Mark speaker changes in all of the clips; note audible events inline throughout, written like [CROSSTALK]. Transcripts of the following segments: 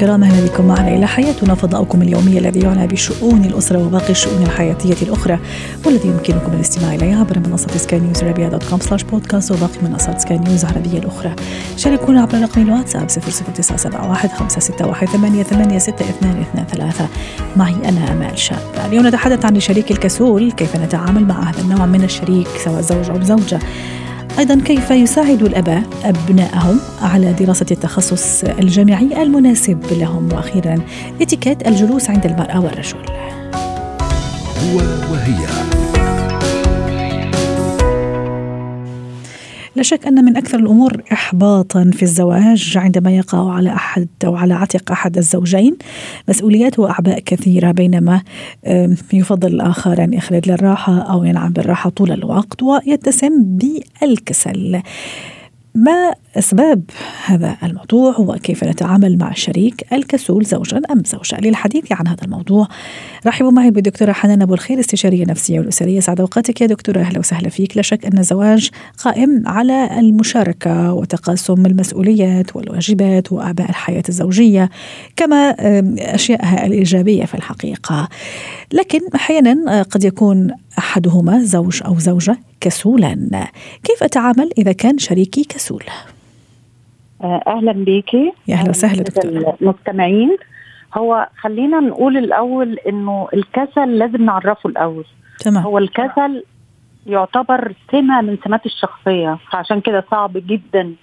Speaker 1: الكرام أهلا بكم معنا إلى حياتنا فضاؤكم اليومي الذي يعنى بشؤون الأسرة وباقي الشؤون الحياتية الأخرى والذي يمكنكم الاستماع اليه عبر منصة سكاي نيوز عربيه dot com slash podcast وباقي منصات سكاي نيوز العربية الأخرى. شاركونا عبر رقم الواتساب 00971 561 886223 معي أنا أمال شاب. اليوم نتحدث عن الشريك الكسول كيف نتعامل مع هذا النوع من الشريك سواء زوج أو زوجة. أيضا كيف يساعد الاباء أبنائهم على دراسة التخصص الجامعي المناسب لهم؟ وأخيرا إتيكيت الجلوس عند المرأة والرجل.
Speaker 2: هو وهي.
Speaker 1: لا شك أن من أكثر الأمور إحباطا في الزواج عندما يقع على أحد أو على عاتق أحد الزوجين مسؤوليات وأعباء كثيرة بينما يفضل الآخر أن يخلد للراحة أو ينعم بالراحة طول الوقت ويتسم بالكسل. ما أسباب هذا الموضوع وكيف نتعامل مع الشريك الكسول زوجا أم زوجة؟ للحديث عن هذا الموضوع رحبوا معي بالدكتورة حنان أبو الخير استشارية نفسية والأسرية. سعد أوقاتك يا دكتورة أهلا وسهلا فيك. لا شك أن الزواج قائم على المشاركة وتقاسم المسؤوليات والواجبات وأعباء الحياة الزوجية كما أشيائها الإيجابية في الحقيقة. لكن أحيانا قد يكون أحدهما زوج أو زوجة كسولا. كيف أتعامل إذا كان شريكي كسول؟
Speaker 3: أهلا بيكي.
Speaker 1: يا أهلا وسهلا
Speaker 3: دكتور. المستمعين هو خلينا نقول الأول إنه الكسل لازم نعرفه الأول.
Speaker 1: تمام.
Speaker 3: هو الكسل يعتبر سمة من سمات الشخصية فعشان كده صعب جدا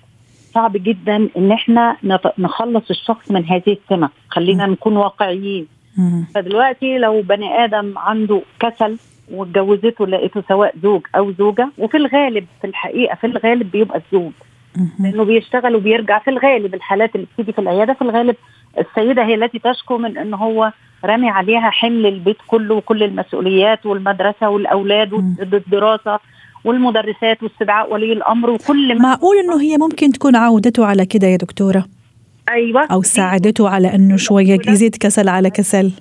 Speaker 3: صعب جدا إن إحنا نخلص الشخص من هذه السمة. خلينا م. نكون واقعيين.
Speaker 1: م.
Speaker 3: فدلوقتي لو بني آدم عنده كسل واتجوزته لقيته سواء زوج أو زوجة وفي الغالب في الحقيقة في الغالب بيبقى الزوج. لأنه بيشتغل وبيرجع في الغالب الحالات اللي بتيجي في العيادة في الغالب السيدة هي التي تشكو من إن هو رامي عليها حمل البيت كله وكل المسؤوليات والمدرسة والأولاد والدراسه والمدرسات واستدعاء ولي الأمر وكل
Speaker 1: معقول إنه هي ممكن تكون عودته على كده يا دكتورة؟
Speaker 3: أيوه.
Speaker 1: أو ساعدته على إنه شوية يزيد كسل على كسل؟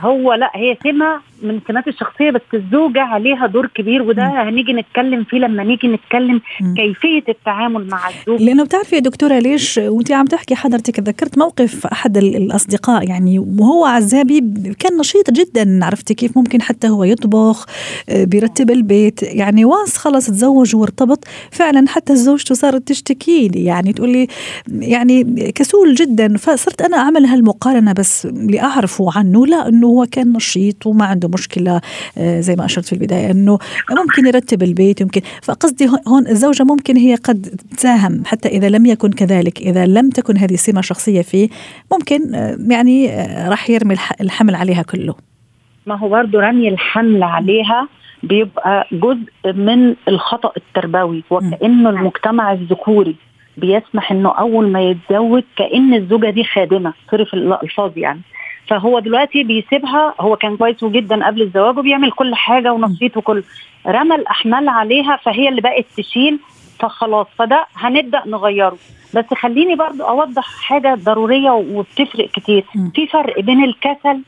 Speaker 3: هو لا هي سمة من سمات الشخصية بس الزوجة عليها دور كبير وده م. هنيجي نتكلم فيه لما نيجي نتكلم م. كيفية التعامل مع الزوج
Speaker 1: لأنه بتعرفي يا دكتورة ليش وانت عم تحكي حضرتك ذكرت موقف أحد الأصدقاء يعني وهو عزابي كان نشيط جدا عرفتي كيف ممكن حتى هو يطبخ بيرتب البيت يعني واس خلص تزوج وارتبط فعلا حتى زوجته صارت تشتكي لي يعني تقول لي يعني كسول جدا فصرت أنا أعمل هالمقارنة بس لأعرفه عنه لا إنه هو كان نشيط وما عنده مشكلة زي ما أشرت في البداية إنه ممكن يرتب البيت يمكن فقصدي هون الزوجة ممكن هي قد تساهم حتى إذا لم يكن كذلك. إذا لم تكن هذه سمة شخصية فيه ممكن يعني راح يرمي الحمل عليها كله.
Speaker 3: ما هو برضه رمي الحمل عليها بيبقى جزء من الخطأ التربوي. وكأنه المجتمع الذكوري بيسمح إنه أول ما يتزوج كأن الزوجة دي خادمة صرف الألفاظ يعني. فهو دلوقتي بيسيبها. هو كان كويس جدا قبل الزواج وبيعمل كل حاجة ونشيط وكل. رمى الاحمال عليها فهي اللي بقت تشيل. فخلاص فده هنبدأ نغيره. بس خليني برضو أوضح حاجة ضرورية وبتفرق كتير. في فرق بين الكسل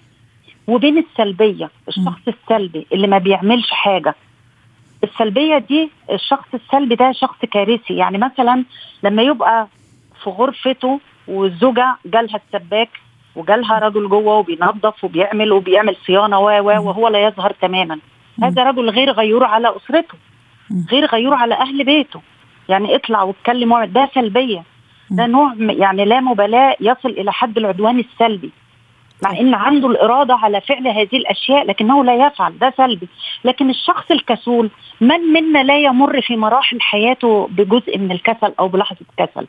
Speaker 3: وبين السلبية. الشخص السلبي اللي ما بيعملش حاجة. السلبية دي الشخص السلبي ده شخص كارثي. يعني مثلا لما يبقى في غرفته والزوجه جالها السباك وجالها رجل جوه وبينظف وبيعمل وبيعمل صيانة و وهو لا يظهر تماما. هذا رجل غير غيور على أسرته غير غيور على أهل بيته. يعني اطلع واتكلم واعمل. ده سلبية. ده نوع يعني لا مبالاة يصل إلى حد العدوان السلبي. مع إن عنده الإرادة على فعل هذه الأشياء لكنه لا يفعل. ده سلبي. لكن الشخص الكسول من منا لا يمر في مراحل حياته بجزء من الكسل أو بلحظة كسل؟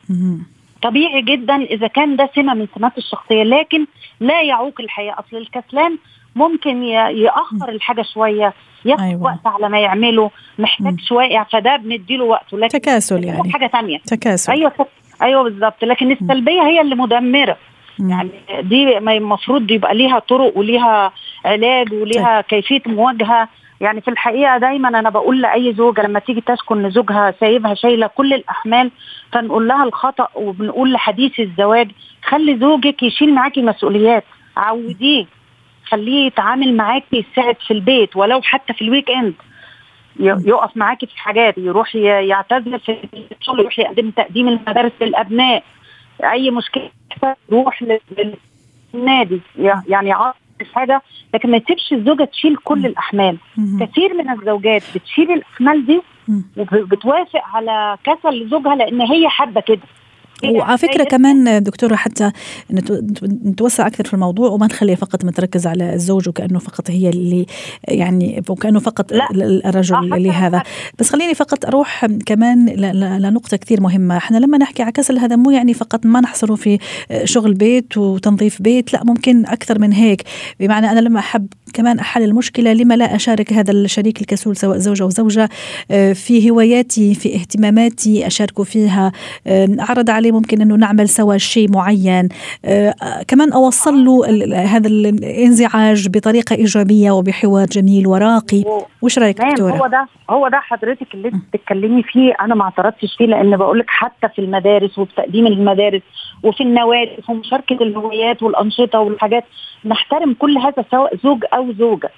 Speaker 3: طبيعي جدا إذا كان ده سمة من سمات الشخصية لكن لا يعوق الحياة. أصل الكسلان ممكن يأخر الحاجة شوية ياخد أيوة. وقت على ما يعمله محتاج. شوية فده بنديله وقته.
Speaker 1: لكن تكاسل يعني.
Speaker 3: حاجة ثانية
Speaker 1: تكاسل.
Speaker 3: أيوه أيوه بالظبط. لكن السلبية هي اللي مدمرة. يعني دي المفروض يبقى ليها طرق وليها علاج وليها كيفية مواجهة. يعني في الحقيقة دايما أنا بقول لأي زوجة لما تيجي تشكو إن زوجها سايبها شايلة كل الأحمال فنقول لها الخطأ وبنقول لحديث الزواج خلي زوجك يشيل معاكي مسؤوليات عوديه خليه يتعامل معاكي يساعد في البيت ولو حتى في الويك إند. يقف معاكي في حاجات يروح يعتذر في الشغل يروح يقدم تقديم المدارس للأبناء. أي مشكلة يروح للنادي يعني حاجة لكن ما تسيبش الزوجة تشيل كل الأحمال. كثير من الزوجات بتشيل الأحمال دي وبتوافق على كسل لزوجها لأن هي حابة كده.
Speaker 1: وعلى فكرة كمان دكتورة حتى نتوسع أكثر في الموضوع وما نخليها فقط متركز على الزوج وكأنه فقط هي اللي يعني وكأنه فقط لا. الرجل آه اللي هذا بس خليني فقط أروح كمان لنقطة كثير مهمة. إحنا لما نحكي على كسل هذا مو يعني فقط ما نحصره في شغل بيت وتنظيف بيت لا ممكن أكثر من هيك. بمعنى أنا لما أحب كمان أحل المشكلة لما لا أشارك هذا الشريك الكسول سواء زوجة أو زوجة آه، في هواياتي في اهتماماتي اشاركه فيها آه، أعرض عليه ممكن أنه نعمل سوا شيء معين. آه، كمان أوصل له هذا الانزعاج بطريقة إيجابية وبحوار جميل وراقي. وش رأيك دكتورة؟
Speaker 3: هو ده هو ده حضرتك اللي بتتكلمي فيه. أنا ما اعترضتش فيه لأن بقول لك حتى في المدارس وفي تقديم المدارس وفي النوادي وفي مشاركه الهوايات والأنشطة والحاجات نحترم كل هذا سواء زوج أو زوجة.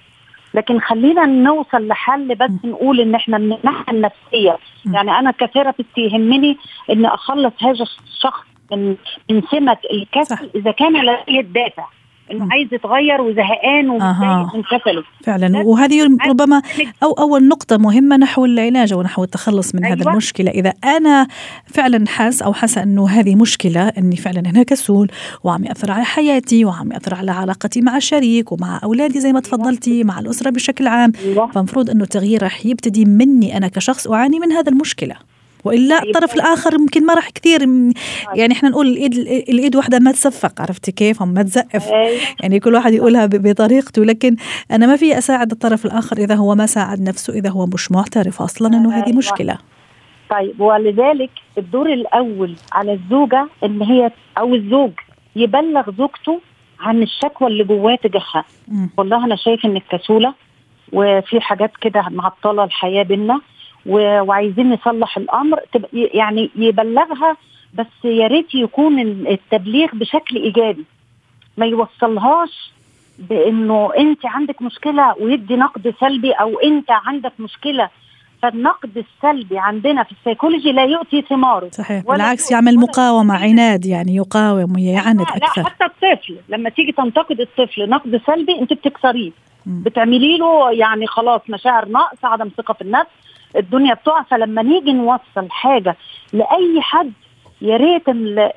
Speaker 3: لكن خلينا نوصل لحل بس نقول إن إحنا من الناحيه النفسيه يعني أنا كثيرابيست يهمني إن أخلص هذا الشخص من من سمة الكسل إذا كان على الدافع إنه عايز يتغير وزهقان ومتضايق من كسله
Speaker 1: فعلا. وهذه ربما أو أول نقطة مهمة نحو العلاج ونحو التخلص من أيوة. هذا المشكلة. إذا أنا فعلا حاس أو حاسة أنه هذه مشكلة أني فعلا أنا كسول وعم يأثر على حياتي وعم يأثر على علاقتي مع الشريك ومع أولادي زي ما أيوة. تفضلتي مع الأسرة بشكل عام أيوة. فمفروض أنه التغيير رح يبتدي مني أنا كشخص أعاني من هذا المشكلة. وإلا طيب. الطرف الآخر يمكن ما راح كثير يعني إحنا نقول الإيد الإيد واحدة ما تصفق عرفتي كيف؟ ما تزقف. أيوة. يعني كل واحد يقولها بطريقته لكن أنا ما في أساعد الطرف الآخر إذا هو ما ساعد نفسه إذا هو مش معترف أصلا إنه هذه أيوة. مشكلة.
Speaker 3: طيب ولذلك الدور الأول على الزوجة إن هي أو الزوج يبلغ زوجته عن الشكوى اللي جواه تجاهها. والله أنا شايف إنك كسولة وفي حاجات كده معطلة الحياة بينا. وعايزين نصلح الأمر. يعني يبلغها بس يا ريت يكون التبليغ بشكل إيجابي. ما يوصلهاش بإنه أنت عندك مشكلة ويدي نقد سلبي أو أنت عندك مشكلة. فالنقد السلبي عندنا في السيكولوجي لا يؤتي ثماره.
Speaker 1: صحيح. بالعكس يعمل مقاومة عناد يعني يقاوم ويعاند أكثر
Speaker 3: لا حتى الطفل لما تيجي تنتقد الطفل نقد سلبي أنت بتكسريه. بتعملي له يعني خلاص مشاعر نقص عدم ثقة في النفس. الدنيا بتقع فلما نيجي نوصل حاجة لأي حد يا ريت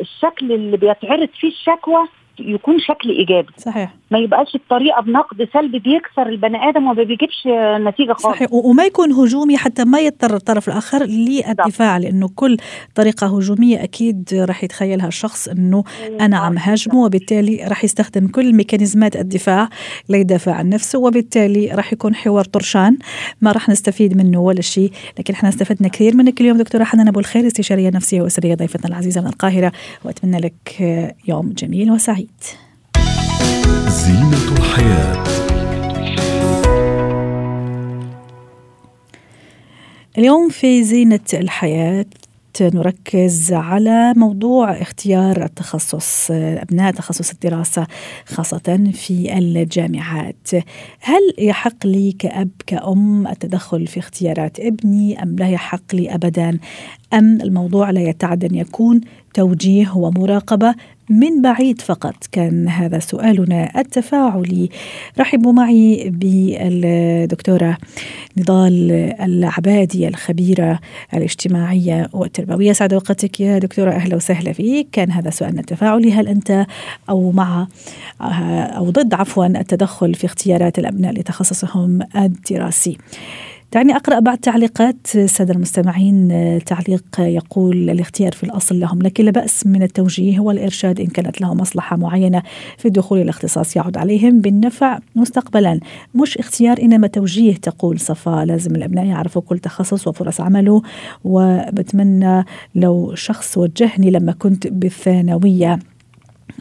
Speaker 3: الشكل اللي بيتعرض فيه الشكوى يكون شكل إيجابي.
Speaker 1: صحيح.
Speaker 3: ما يبقاش الطريقة بنقد سلبي بيكسر البني آدم وما بيجيبش نتيجة خالص.
Speaker 1: صحيح وما يكون هجومي حتى ما يضطر الطرف الآخر للدفاع لأنه كل طريقة هجومية أكيد راح يتخيلها الشخص إنه أنا عم هاجمه وبالتالي راح يستخدم كل ميكانيزمات الدفاع ليدافع عن نفسه وبالتالي راح يكون حوار طرشان. ما راح نستفيد منه ولا شيء لكن إحنا استفدنا كثير منك اليوم دكتورة حنان أبو الخير استشارية نفسية وأسرية ضيفتنا العزيزة من القاهرة وأتمنى لك يوم جميل وسعيد. زينة الحياة اليوم في زينة الحياة نركز على موضوع اختيار التخصص أبناء تخصص الدراسة خاصة في الجامعات. هل يحق لي كأب كأم التدخل في اختيارات ابني أم لا يحق لي ابدا أم الموضوع لا يتعدى أن يكون توجيه ومراقبة من بعيد فقط. كان هذا سؤالنا التفاعلي. رحبوا معي بالدكتورة نضال العبادي الخبيرة الاجتماعية والتربوية. سعد وقتك يا دكتورة. أهلا وسهلا فيك. كان هذا سؤالنا التفاعلي. هل أنت أو مع أو ضد عفوا التدخل في اختيارات الأبناء لتخصصهم الدراسي؟ دعني أقرأ بعض تعليقات السادة المستمعين تعليق يقول الاختيار في الأصل لهم لكن لا بأس من التوجيه والإرشاد إن كانت له مصلحة معينة في الدخول إلى اختصاص يعود عليهم بالنفع مستقبلا. مش اختيار إنما توجيه تقول صفاء لازم الأبناء يعرفوا كل تخصص وفرص عمله. وبتمنى لو شخص وجهني لما كنت بالثانوية.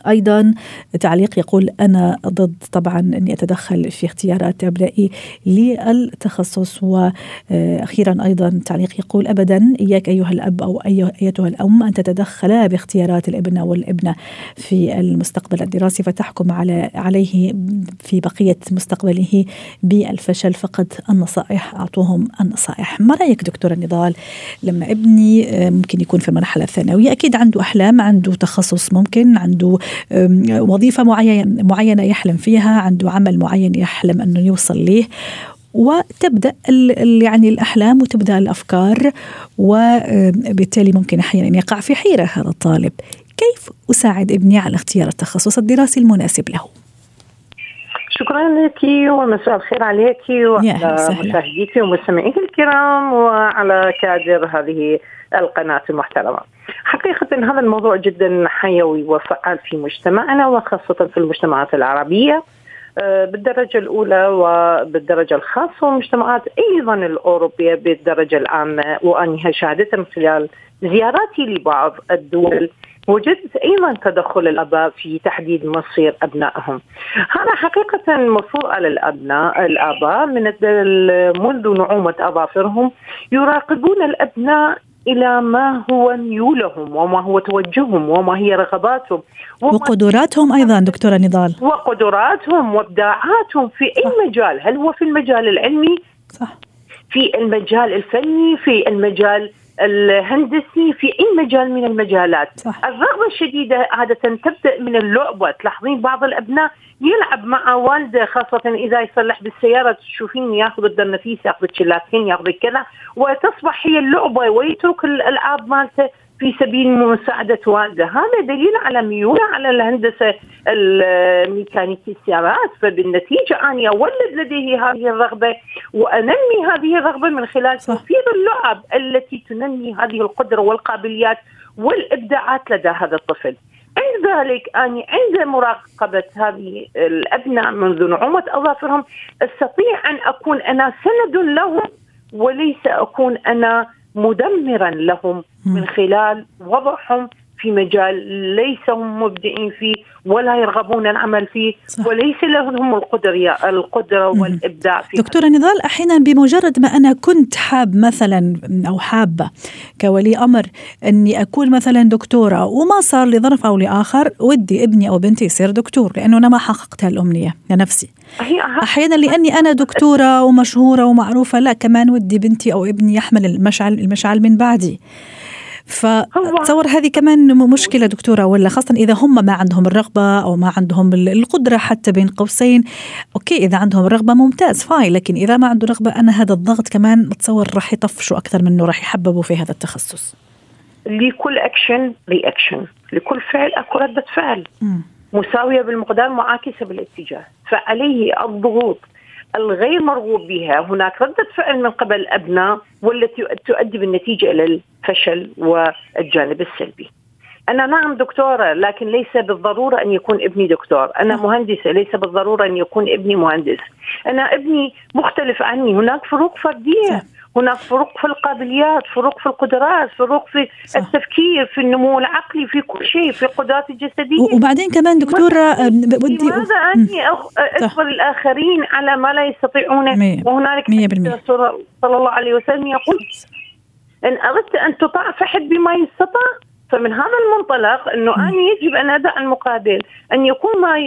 Speaker 1: أيضا تعليق يقول أنا ضد طبعا أني أتدخل في اختيارات أبنائي للتخصص وأخيرا أيضا تعليق يقول ابدا إياك أيها الأب أو أيتها الأم أن تتدخلا باختيارات الابن والإبنة في المستقبل الدراسي فتحكم على عليه في بقية مستقبله بالفشل. فقط النصائح أعطوهم النصائح. ما رأيك دكتوره نضال لما ابني ممكن يكون في المرحلة الثانوية أكيد عنده أحلام عنده تخصص ممكن عنده وظيفة معينه معينة يحلم فيها عنده عمل معين يحلم أنه يوصل ليه. وتبدأ يعني الأحلام وتبدأ الأفكار وبالتالي ممكن أحيانا يقع في حيرة هذا الطالب. كيف أساعد ابني على اختيار التخصص الدراسي المناسب له؟
Speaker 4: شكرا لك ومساء الخير عليك وعلى مشاهديك ومستمعيك الكرام وعلى كادر هذه القناة المحترمة. حقيقة هذا الموضوع جدا حيوي وفعال في مجتمعنا وخاصة في المجتمعات العربية. آه، بالدرجة الأولى وبالدرجة الخاصة والمجتمعات أيضا الأوروبية بالدرجة العامة. وأني شاهدتها من خلال زياراتي لبعض الدول وجدت أيضا تدخل الأباء في تحديد مصير أبنائهم. هذا حقيقة مفروض على الأبناء الآباء. من منذ نعومة أظافرهم يراقبون الأبناء إلى ما هو ميولهم وما هو توجههم وما هي رغباتهم.
Speaker 1: وما وقدراتهم أيضا دكتورة نضال.
Speaker 4: وقدراتهم وابداعاتهم في أي صح. مجال هل هو في المجال العلمي؟ صح. في المجال الفني؟ في المجال الهندسي في أي مجال من المجالات. صح. الرغبة الشديدة عادة تبدأ من اللعبة. تلاحظين بعض الأبناء يلعب مع والده خاصة إذا يصلح بالسيارة. تشوفين ياخذ الدرنفيس ياخذ الشلاتين ياخذ كذا. وتصبح هي اللعبة ويترك الألعاب مالته. في سبيل مساعدة والده هذا دليل على ميوله على الهندسة الميكانيكي السيارات فبالنتيجة أنا أولد لديه هذه الرغبة وأنمي هذه الرغبة من خلال توفير اللعب التي تنمي هذه القدرة والقابليات والإبداعات لدى هذا الطفل. عند ذلك أني عند مراقبة هذه الأبناء منذ نعومة أظافرهم أستطيع أن أكون أنا سند لهم وليس أكون أنا مدمرا لهم من خلال وضعهم في مجال ليس هم مبدعين فيه ولا يرغبون العمل فيه صح. وليس لهم القدرة القدرة والإبداع فيه
Speaker 1: دكتورة نضال أحيانا بمجرد ما أنا كنت حاب مثلا أو حابة كولي أمر أني أكون مثلا دكتورة وما صار لظرف أو لآخر ودي ابني أو بنتي يصير دكتور لأنه أنا ما حققت هالأمنية لنفسي. أحيانا لأني أنا دكتورة ومشهورة ومعروفة لا كمان ودي بنتي أو ابني يحمل المشعل المشعل من بعدي. فتصور هذه كمان مشكلة دكتورة ولا خاصة إذا هم ما عندهم الرغبة أو ما عندهم القدرة حتى بين قوسين. okay إذا عندهم الرغبة ممتاز fine لكن إذا ما عنده رغبة أنا هذا الضغط كمان أتصور راح يطفشوا أكثر منه راح يحببوا في هذا التخصص.
Speaker 4: لكل action reaction لكل فعل أكو ردة فعل. م. مساوية بالمقدار معاكسة بالاتجاه. فعليه الضغوط. الغير مرغوب بها. هناك ردة فعل من قبل الأبناء والتي تؤدي بالنتيجة إلى الفشل والجانب السلبي. أنا نعم دكتورة لكن ليس بالضرورة أن يكون ابني دكتور. أنا مهندسة ليس بالضرورة أن يكون ابني مهندس. أنا ابني مختلف عني. هناك فروق فردية. هناك فروق في القابليات فروق في القدرات فروق في صح. التفكير في النمو العقلي في كل شيء في القدرات الجسدية.
Speaker 1: وبعدين كمان دكتورة
Speaker 4: بدي لماذا أني أجبر الآخرين على ما لا يستطيعون؟ وهنالك صلى الله عليه وسلم يقول إن أردت أن تطاع فحد بما يستطاع؟ فمن هذا المنطلق إنه أنا يجب ان ادع المقابل أن يكون ما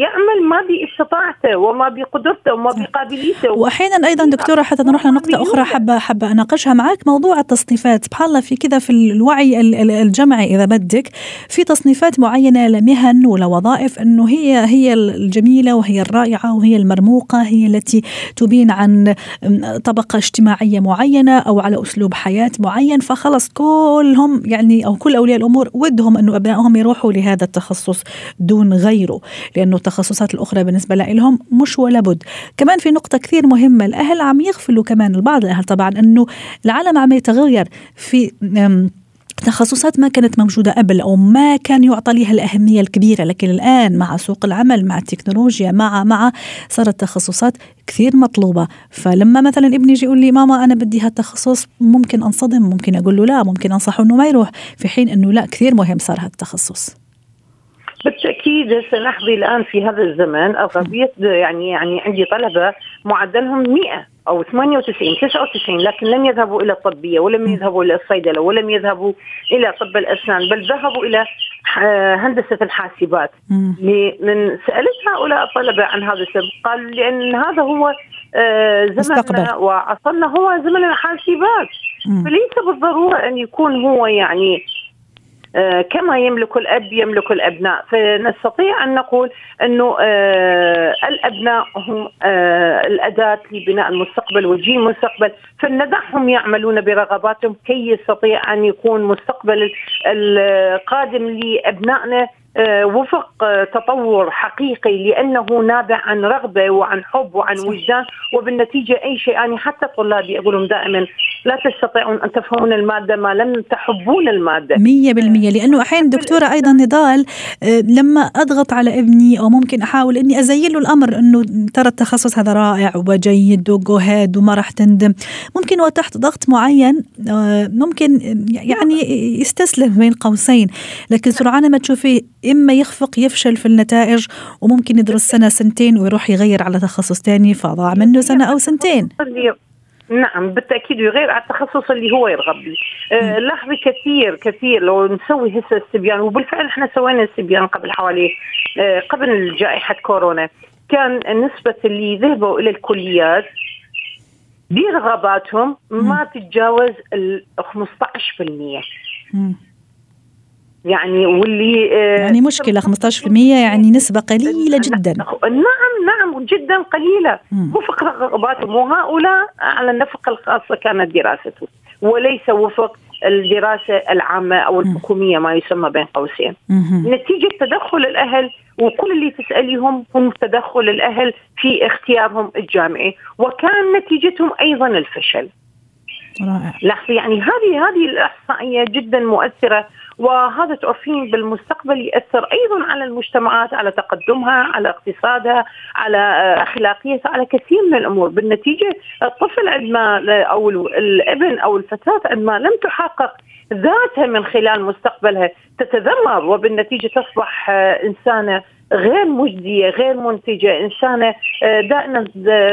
Speaker 4: يعمل ما بإستطاعته وما بقدرته وما بقابليته.
Speaker 1: واحيانا أيضا دكتورة حتى نروح لنقطة أخرى حابه حابة أناقشها معك موضوع التصنيفات سبحان الله في كذا في الوعي الجمعي إذا بدك في تصنيفات معينة لمهن ولوظائف إنه هي هي الجميلة وهي الرائعة وهي المرموقة هي التي تبين عن طبقة اجتماعية معينة أو على أسلوب حياة معين فخلص كلهم يعني أو كل اولياء الأمور ودهم انه أبنائهم يروحوا لهذا التخصص دون غيره لأنه التخصصات الأخرى بالنسبة لهم مش ولا بد. كمان في نقطة كثير مهمة الأهل عم يغفلوا كمان البعض الأهل طبعا أنه العالم عم يتغير في تخصصات ما كانت موجودة قبل أو ما كان يعطى لها الأهمية الكبيرة لكن الآن مع سوق العمل مع التكنولوجيا مع مع صارت تخصصات كثير مطلوبة. فلما مثلا ابني يجي يقول لي ماما أنا بدي هالتخصص ممكن أنصدم. ممكن أقول له لا ممكن أنصحه أنه ما يروح. في حين أنه لا كثير مهم صار هالتخصص.
Speaker 4: أكيد هسه نحظي الآن في هذا الزمن اغلبيه يعني يعني عندي طلبة معدلهم 100 أو 98 99 لكن لم يذهبوا إلى الطبية ولم يذهبوا إلى الصيدلة ولم يذهبوا إلى طب الأسنان بل ذهبوا إلى هندسة الحاسبات. من سألت هؤلاء الطلبة عن هذا السبب قالوا لأن هذا هو آه، زمننا وعصرنا هو زمن الحاسبات. فليس بالضرورة أن يكون هو يعني آه، كما يملك الأب يملك الأبناء. فنستطيع أن نقول أنه آه، الأبناء هم آه، الأداة لبناء المستقبل وجيل المستقبل. فلندعهم يعملون برغباتهم كي يستطيع أن يكون مستقبل القادم لأبنائنا آه، وفق آه، تطور حقيقي لأنه نابع عن رغبة وعن حب وعن وجدان وبالنتيجة أي شيء يعني حتى طلابي أقول لهم دائما لا تستطيعون أن تفهمون المادة ما لم تحبون المادة. 100%
Speaker 1: لأنه أحيانا دكتورة أيضا نضال آه، لما أضغط على ابني أو ممكن أحاول إني أزين له الأمر إنه ترى التخصص هذا رائع وجيد وجوهاد وما راح تندم. ممكن وتحت ضغط معين ممكن يعني يستسلم بين قوسين. لكن سرعان ما تشوفي إما يخفق يفشل في النتائج وممكن يدرس سنة سنتين ويروح يغير على تخصص تاني فضاع منه سنة أو سنتين.
Speaker 4: نعم بالتأكيد يغير على التخصص اللي هو يرغب به. آه لاحظي كثير كثير لو نسوي هسه استبيان وبالفعل إحنا سوينا استبيان قبل حوالي آه قبل جائحة كورونا. كان نسبة اللي ذهبوا إلى الكليات برغباتهم ما تتجاوز ال 15% يعني واللي
Speaker 1: آه، يعني مشكلة 15% يعني نسبة قليلة جدا.
Speaker 4: نعم نعم جدا قليلة. وفق رغباتهم وهؤلاء على النفقة الخاصة كانت دراسته. وليس وفق الدراسة العامة أو الحكومية ما يسمى بين قوسين. نتيجة تدخل الأهل وكل اللي تسأليهم هم تدخل الأهل في اختيارهم الجامعي. وكان نتيجتهم أيضا الفشل. رائع. لاحظي يعني هذه هذه الإحصائية جدا مؤثرة وهذا تعرفين بالمستقبل ياثر أيضا على المجتمعات على تقدمها على اقتصادها على أخلاقيتها على كثير من الأمور. بالنتيجة الطفل عندما أو الابن أو الفتاة عندما لم تحقق ذاتها من خلال مستقبلها تتذمر وبالنتيجة تصبح إنسانة غير مجدية غير منتجة إنسانة آه، دائما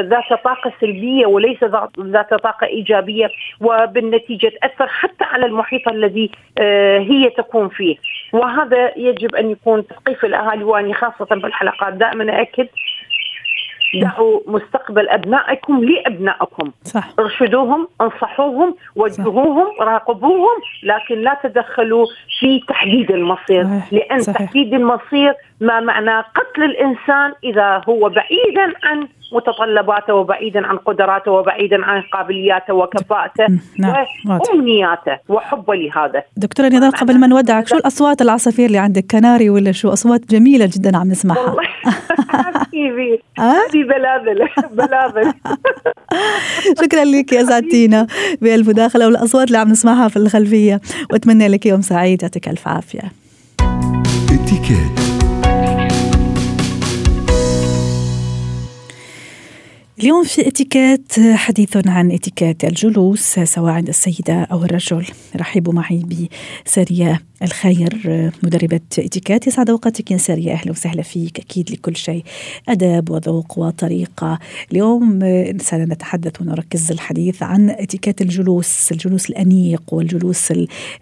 Speaker 4: ذات طاقة سلبية وليس ذات طاقة إيجابية وبالنتيجة تأثر حتى على المحيط الذي آه، هي تكون فيه. وهذا يجب أن يكون تثقيف الأهالي وأني خاصة بالحلقات. دائما أكد دعوا مستقبل أبنائكم لأبنائكم صح ارشدوهم انصحوهم وجهوهم راقبوهم لكن لا تدخلوا في تحديد المصير صحيح. لأن صحيح. تحديد المصير ما معناه قتل الإنسان إذا هو بعيدا عن متطلباته وبعيدا عن قدراته وبعيدا عن قابلياته وكفاءته نعم. وأمنياته وحبه لهذا.
Speaker 1: دكتورة نضال قبل ما نودعك شو الأصوات العصافير اللي عندك؟ كناري ولا شو؟ أصوات جميلة جدا عم نسمعها.
Speaker 4: حبيبي [LAUGHS] [LAUGHS] هذه بلابل. [LAUGHS] بلابل.
Speaker 1: شكرا لك يا سعدتينا بالمداخله والأصوات اللي عم نسمعها في الخلفية. وأتمنى لك يوم سعيد يعطيك ألف عافية. اليوم في اتيكيت حديث عن اتيكيت الجلوس سواء عند السيدة أو الرجل. رحبوا معي بسارية الخير مدربة اتيكيت يسعد أوقاتك يا سارية. أهلا وسهلا فيك. أكيد لكل شيء ادب وذوق وطريقة. اليوم سنتحدث ونركز الحديث عن اتيكيت الجلوس الجلوس الأنيق والجلوس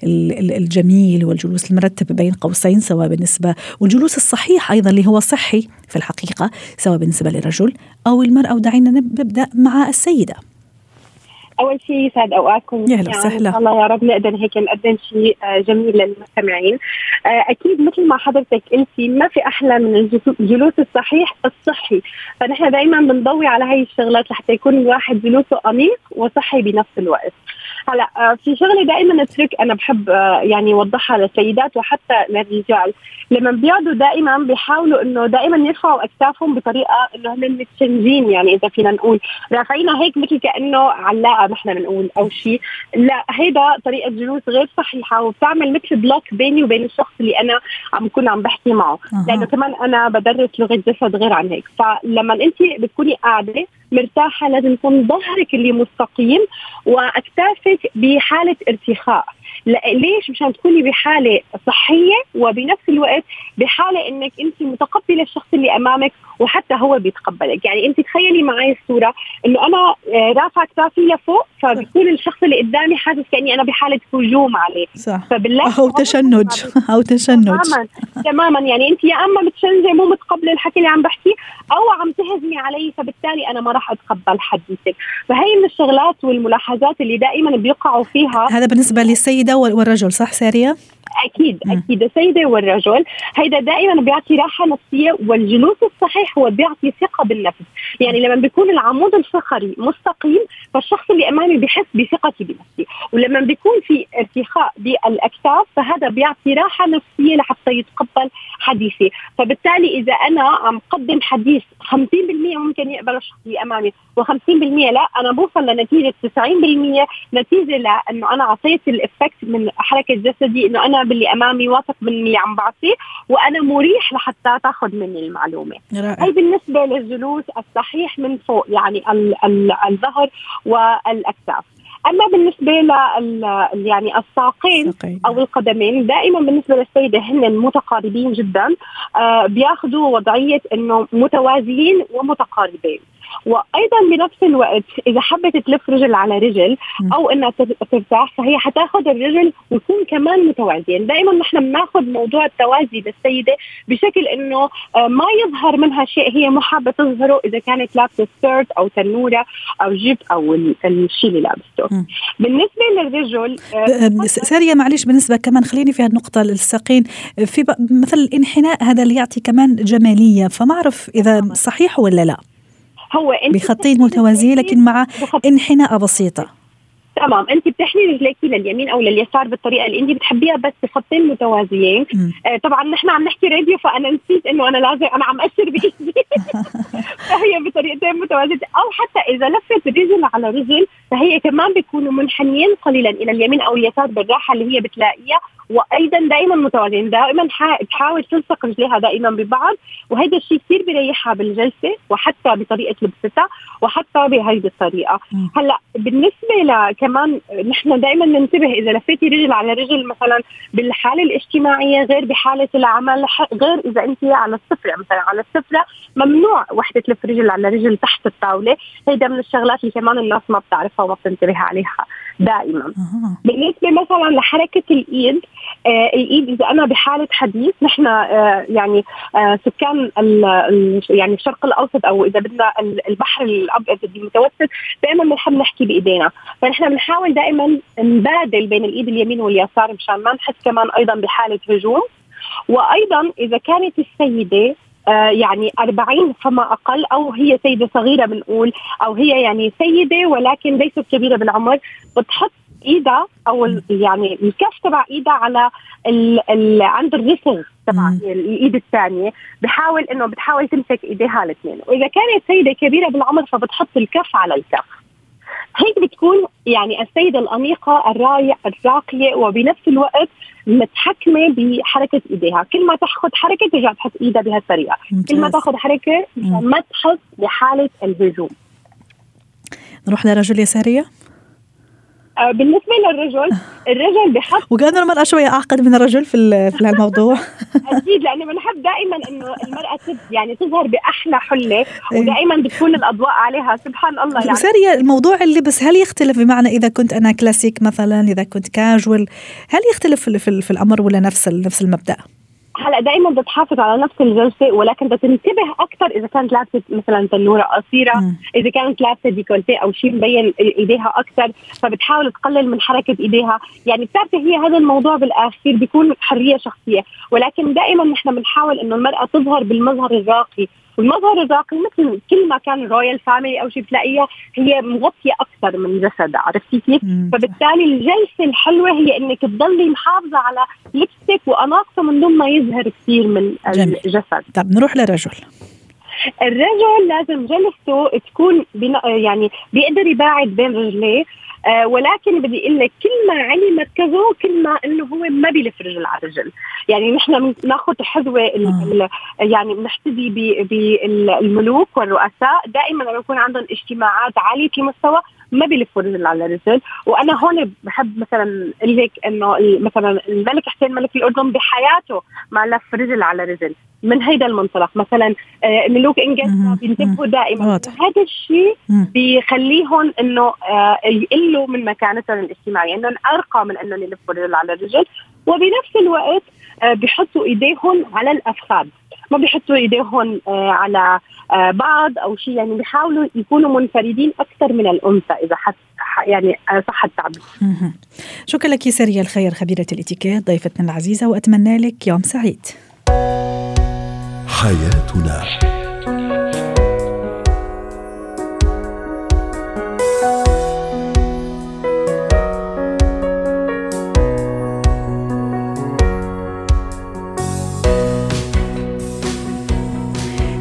Speaker 1: الجميل والجلوس المرتب بين قوسين سواء بالنسبة والجلوس الصحيح أيضا اللي هو صحي في الحقيقة سواء بالنسبة للرجل أو المرأة. ودعينا نبدأ مع السيدة.
Speaker 5: أول شيء يسعد أوقاتكم.
Speaker 1: يا أهلا وسهلا.
Speaker 5: إن الله يا رب نقدر هيك نقدم شيء آه، جميل للمستمعين. آه، أكيد مثل ما حضرتك قلتي ما في أحلى من الجلوس الصحيح الصحي. فنحن دائما بنضوي على هاي الشغلات لحتى يكون الواحد جلوسه انيق وصحي بنفس الوقت. هلا آه، في شغله دائما تريك أنا بحب يعني أوضحها للسيدات وحتى للرجال. لما بيقعدوا دائما بيحاولوا إنه دائما يرفعوا أكتافهم بطريقة إنه هم متشنجين يعني إذا فينا نقول رافعينها هيك مثل كأنه علاقة نحن بنقول أو شيء لا هيدا طريقة جلوس غير صحيحة وبتعمل مثل بلوك بيني وبين الشخص اللي أنا عم بكون عم بحكي معه. أه. لأنه كمان أنا بدرس لغة جسد غير عن هيك. فلما أنت بتكوني قاعدة مرتاحة لازم يكون ظهرك اللي مستقيم وأكتافك بحالة ارتخاء. ليش؟ مشان تكوني بحالة صحية وبنفس الوقت بحالة إنك أنت متقبلة الشخص اللي أمامك وحتى هو بيتقبلك. يعني أنت تخيلي معي الصورة إنه أنا آه، رافعة كتافي لفوق فبيكون الشخص اللي قدامي حاسس كأني أنا بحالة هجوم عليه.
Speaker 1: صح. فبالله أو تشنج. [LAUGHS] أو تشنج.
Speaker 5: تماما. تماما. يعني أنت يا أما متشنجة مو متقبلة الحكي اللي عم بحكيه أو عم تهزمي علي فبالتالي أنا ما راح أتقبل حديثك. فهي من الشغلات والملاحظات اللي دائما بيقعوا فيها.
Speaker 1: هذا بالنسبة للسيدة والرجل صح سارية؟
Speaker 5: أكيد أكيد. السيدة والرجل هيدا دائما بيعطي راحة نفسية والجلوس الصحيح هو بيعطي ثقة بالنفس. يعني لما بيكون العمود الفقري مستقيم فالشخص اللي أمامي بحس بثقتي بنفسي. ولما بيكون في ارتخاء بالأكتاف فهذا بيعطي راحة نفسية لحتى يتقبل حديثي. فبالتالي إذا أنا عم قدم حديث 50% ممكن يقبل الشخص اللي أمامي و50% لا أنا بوصل لنتيجة 90% نتيجة لأنه أنا اعطيت الافكت من حركة جسدي إنه أنا باللي أمامي واثق باللي عم بعطيه وأنا مريح لحتى تاخذ مني المعلومة. رائع. هي بالنسبة للجلوس الصحيح من فوق يعني الظهر والأكتاف. أما بالنسبة لل يعني الساقين أو القدمين دائما بالنسبة للسيدة هن متقاربين جدا آه بياخذوا وضعية إنه متوازيين ومتقاربين. وأيضا بنفس الوقت إذا حبت تلف رجل على رجل أو إنها ترتاح فهي حتاخذ الرجل ويكون كمان متوازيين دائما نحن بناخذ موضوع التوازي للسيده بشكل إنه آه، ما يظهر منها شيء هي مو حابة تظهره إذا كانت لابسة سكيرت أو تنورة أو جيب أو الشيء اللي لابسته. بالنسبة للرجل
Speaker 1: آه، سارية معلش بالنسبة كمان خليني في هالنقطة الساقين في مثل الانحناء هذا اللي يعطي كمان جمالية فما أعرف إذا صحيح ولا لا. هو أنت بخطين متوازيين لكن مع إنحناء بسيطة.
Speaker 5: تمام. انت بتحني رجليك لليمين أو لليسار بالطريقة اللي انت بتحبيها بس بخطين متوازيين. آه طبعا نحن عم نحكي راديو فأنا نسيت إنه أنا لازم أنا عم أشر بإيدي. [LAUGHS] فهي بطريقتين متوازية. أو حتى إذا لفت رجل على رجل فهي كمان بيكونوا منحنيين قليلا إلى اليمين أو اليسار بالراحة اللي هي بتلاقيها. وأيضا دائما متوازين دائما تحاول تلصق رجليها دائما ببعض. وهذا الشيء كثير بيريحها بالجلسة وحتى بطريقة لبستها وحتى بهيدي الطريقة. هلأ بالنسبة لكمان نحن دائما ننتبه إذا لفيتي رجل على رجل مثلا بالحالة الاجتماعية غير بحالة العمل غير إذا أنت على السفره مثلا على السفره ممنوع وحدة تلف رجل على رجل تحت الطاولة. هيدا من الشغلات اللي كمان الناس ما بتعرفها وما بتنتبه عليها. دائما. بالنسبة مثلا لحركة الإيد آه الإيد إذا أنا بحالة حديث نحن آه يعني آه سكان يعني الشرق الأوسط أو إذا بدنا البحر الأبيض المتوسط دائما بنحب نحكي بإيدينا. فنحن بنحاول دائما نبادل بين الإيد اليمين واليسار مشان ما نحس كمان أيضا بحالة هجوم. وأيضا إذا كانت السيدة يعني 40 فما أقل أو هي سيدة صغيرة بنقول أو هي يعني سيدة ولكن ليست كبيرة بالعمر. بتحط إيدها أو يعني الكف تبع إيدها على ال ال عند الرسغ تبع الإيد الثانية. بحاول إنه بتحاول تمسك إيديها الاثنين. وإذا كانت سيدة كبيرة بالعمر فبتحط الكف على الكف. هيك بتكون يعني السيدة الأنيقة الراقية وبنفس الوقت متحكمة بحركة إيديها. كل ما تاخذ حركة ترجع تحط إيدها بهالطريقة. كل ما تاخذ حركة ما تحس بحالة الهجوم.
Speaker 1: نروح لرجل يسارية.
Speaker 5: بالنسبة للرجل الرجل بحط
Speaker 1: وكان المرأة شوية أعقد من الرجل في في هالموضوع
Speaker 5: أكيد لأنه بنحب دائما إنه المرأة يعني تظهر بأحلى حلة إيه. ودائما بتكون الأضواء عليها سبحان الله يعني
Speaker 1: سارية الموضوع اللبس هل يختلف بمعنى إذا كنت أنا كلاسيك مثلا إذا كنت كاجوال هل يختلف في, في الأمر ولا نفس نفس المبدأ؟
Speaker 5: هلا دائما بدها تحافظ على نفس الجلسة ولكن بدها تنتبه أكثر إذا كانت لابسة مثلا تنورة قصيرة م. إذا كانت لابسة ديكولتي أو شيء مبين إيديها أكثر فبتحاول تقلل من حركة إيديها يعني بتعرفي هي هذا الموضوع بالاخير بيكون حرية شخصية ولكن دائما نحن بنحاول إنه المرأة تظهر بالمظهر الراقي والمظهر الراقي مثل كل ما كان royal family أو شيء بتلاقيها هي مغطية أكثر من جسدها عرفتي كيف؟ فبالتالي الجلسة الحلوة هي إنك تضلي محافظة على لبسك واناقته من دون ما يظهر كثير من جميل. الجسد
Speaker 1: طب نروح للرجل
Speaker 5: الرجل لازم جلسته تكون يعني بيقدر يباعد بين رجليه آه ولكن بدي أقول لك كل ما علا مركزه كل ما إنه هو ما بيلف رجل على رجل يعني نحن بناخذ حذوة آه. يعني بنحتذي بالملوك والرؤساء دائما لما يكون عندهم اجتماعات عالية المستوى ما بيلفوا رجل على رجل وأنا هون بحب مثلا أقول لك إنه مثلا الملك حسين ملك الأردن بحياته ما لف رجل على رجل من هيدا المنطلق. مثلا آه، ملوك إنجلترا بينتبهوا دائما. هذا الشيء بيخليهم إنه آه، يقلوا من مكانتهم الاجتماعية إنهم أرقى من إنهم يلفوا رجل على رجل. وبنفس الوقت آه، بيحطوا إيديهم على الافخاذ ما بيحطوا إيديهم على بعض أو شيء يعني بيحاولوا يكونوا منفردين أكثر من الأنثى إذا حس يعني صح التعبير.
Speaker 1: شكرا لك سرية الخير خبيرة الإتيكيت ضيفتنا العزيزة وأتمنى لك يوم سعيد. حياتنا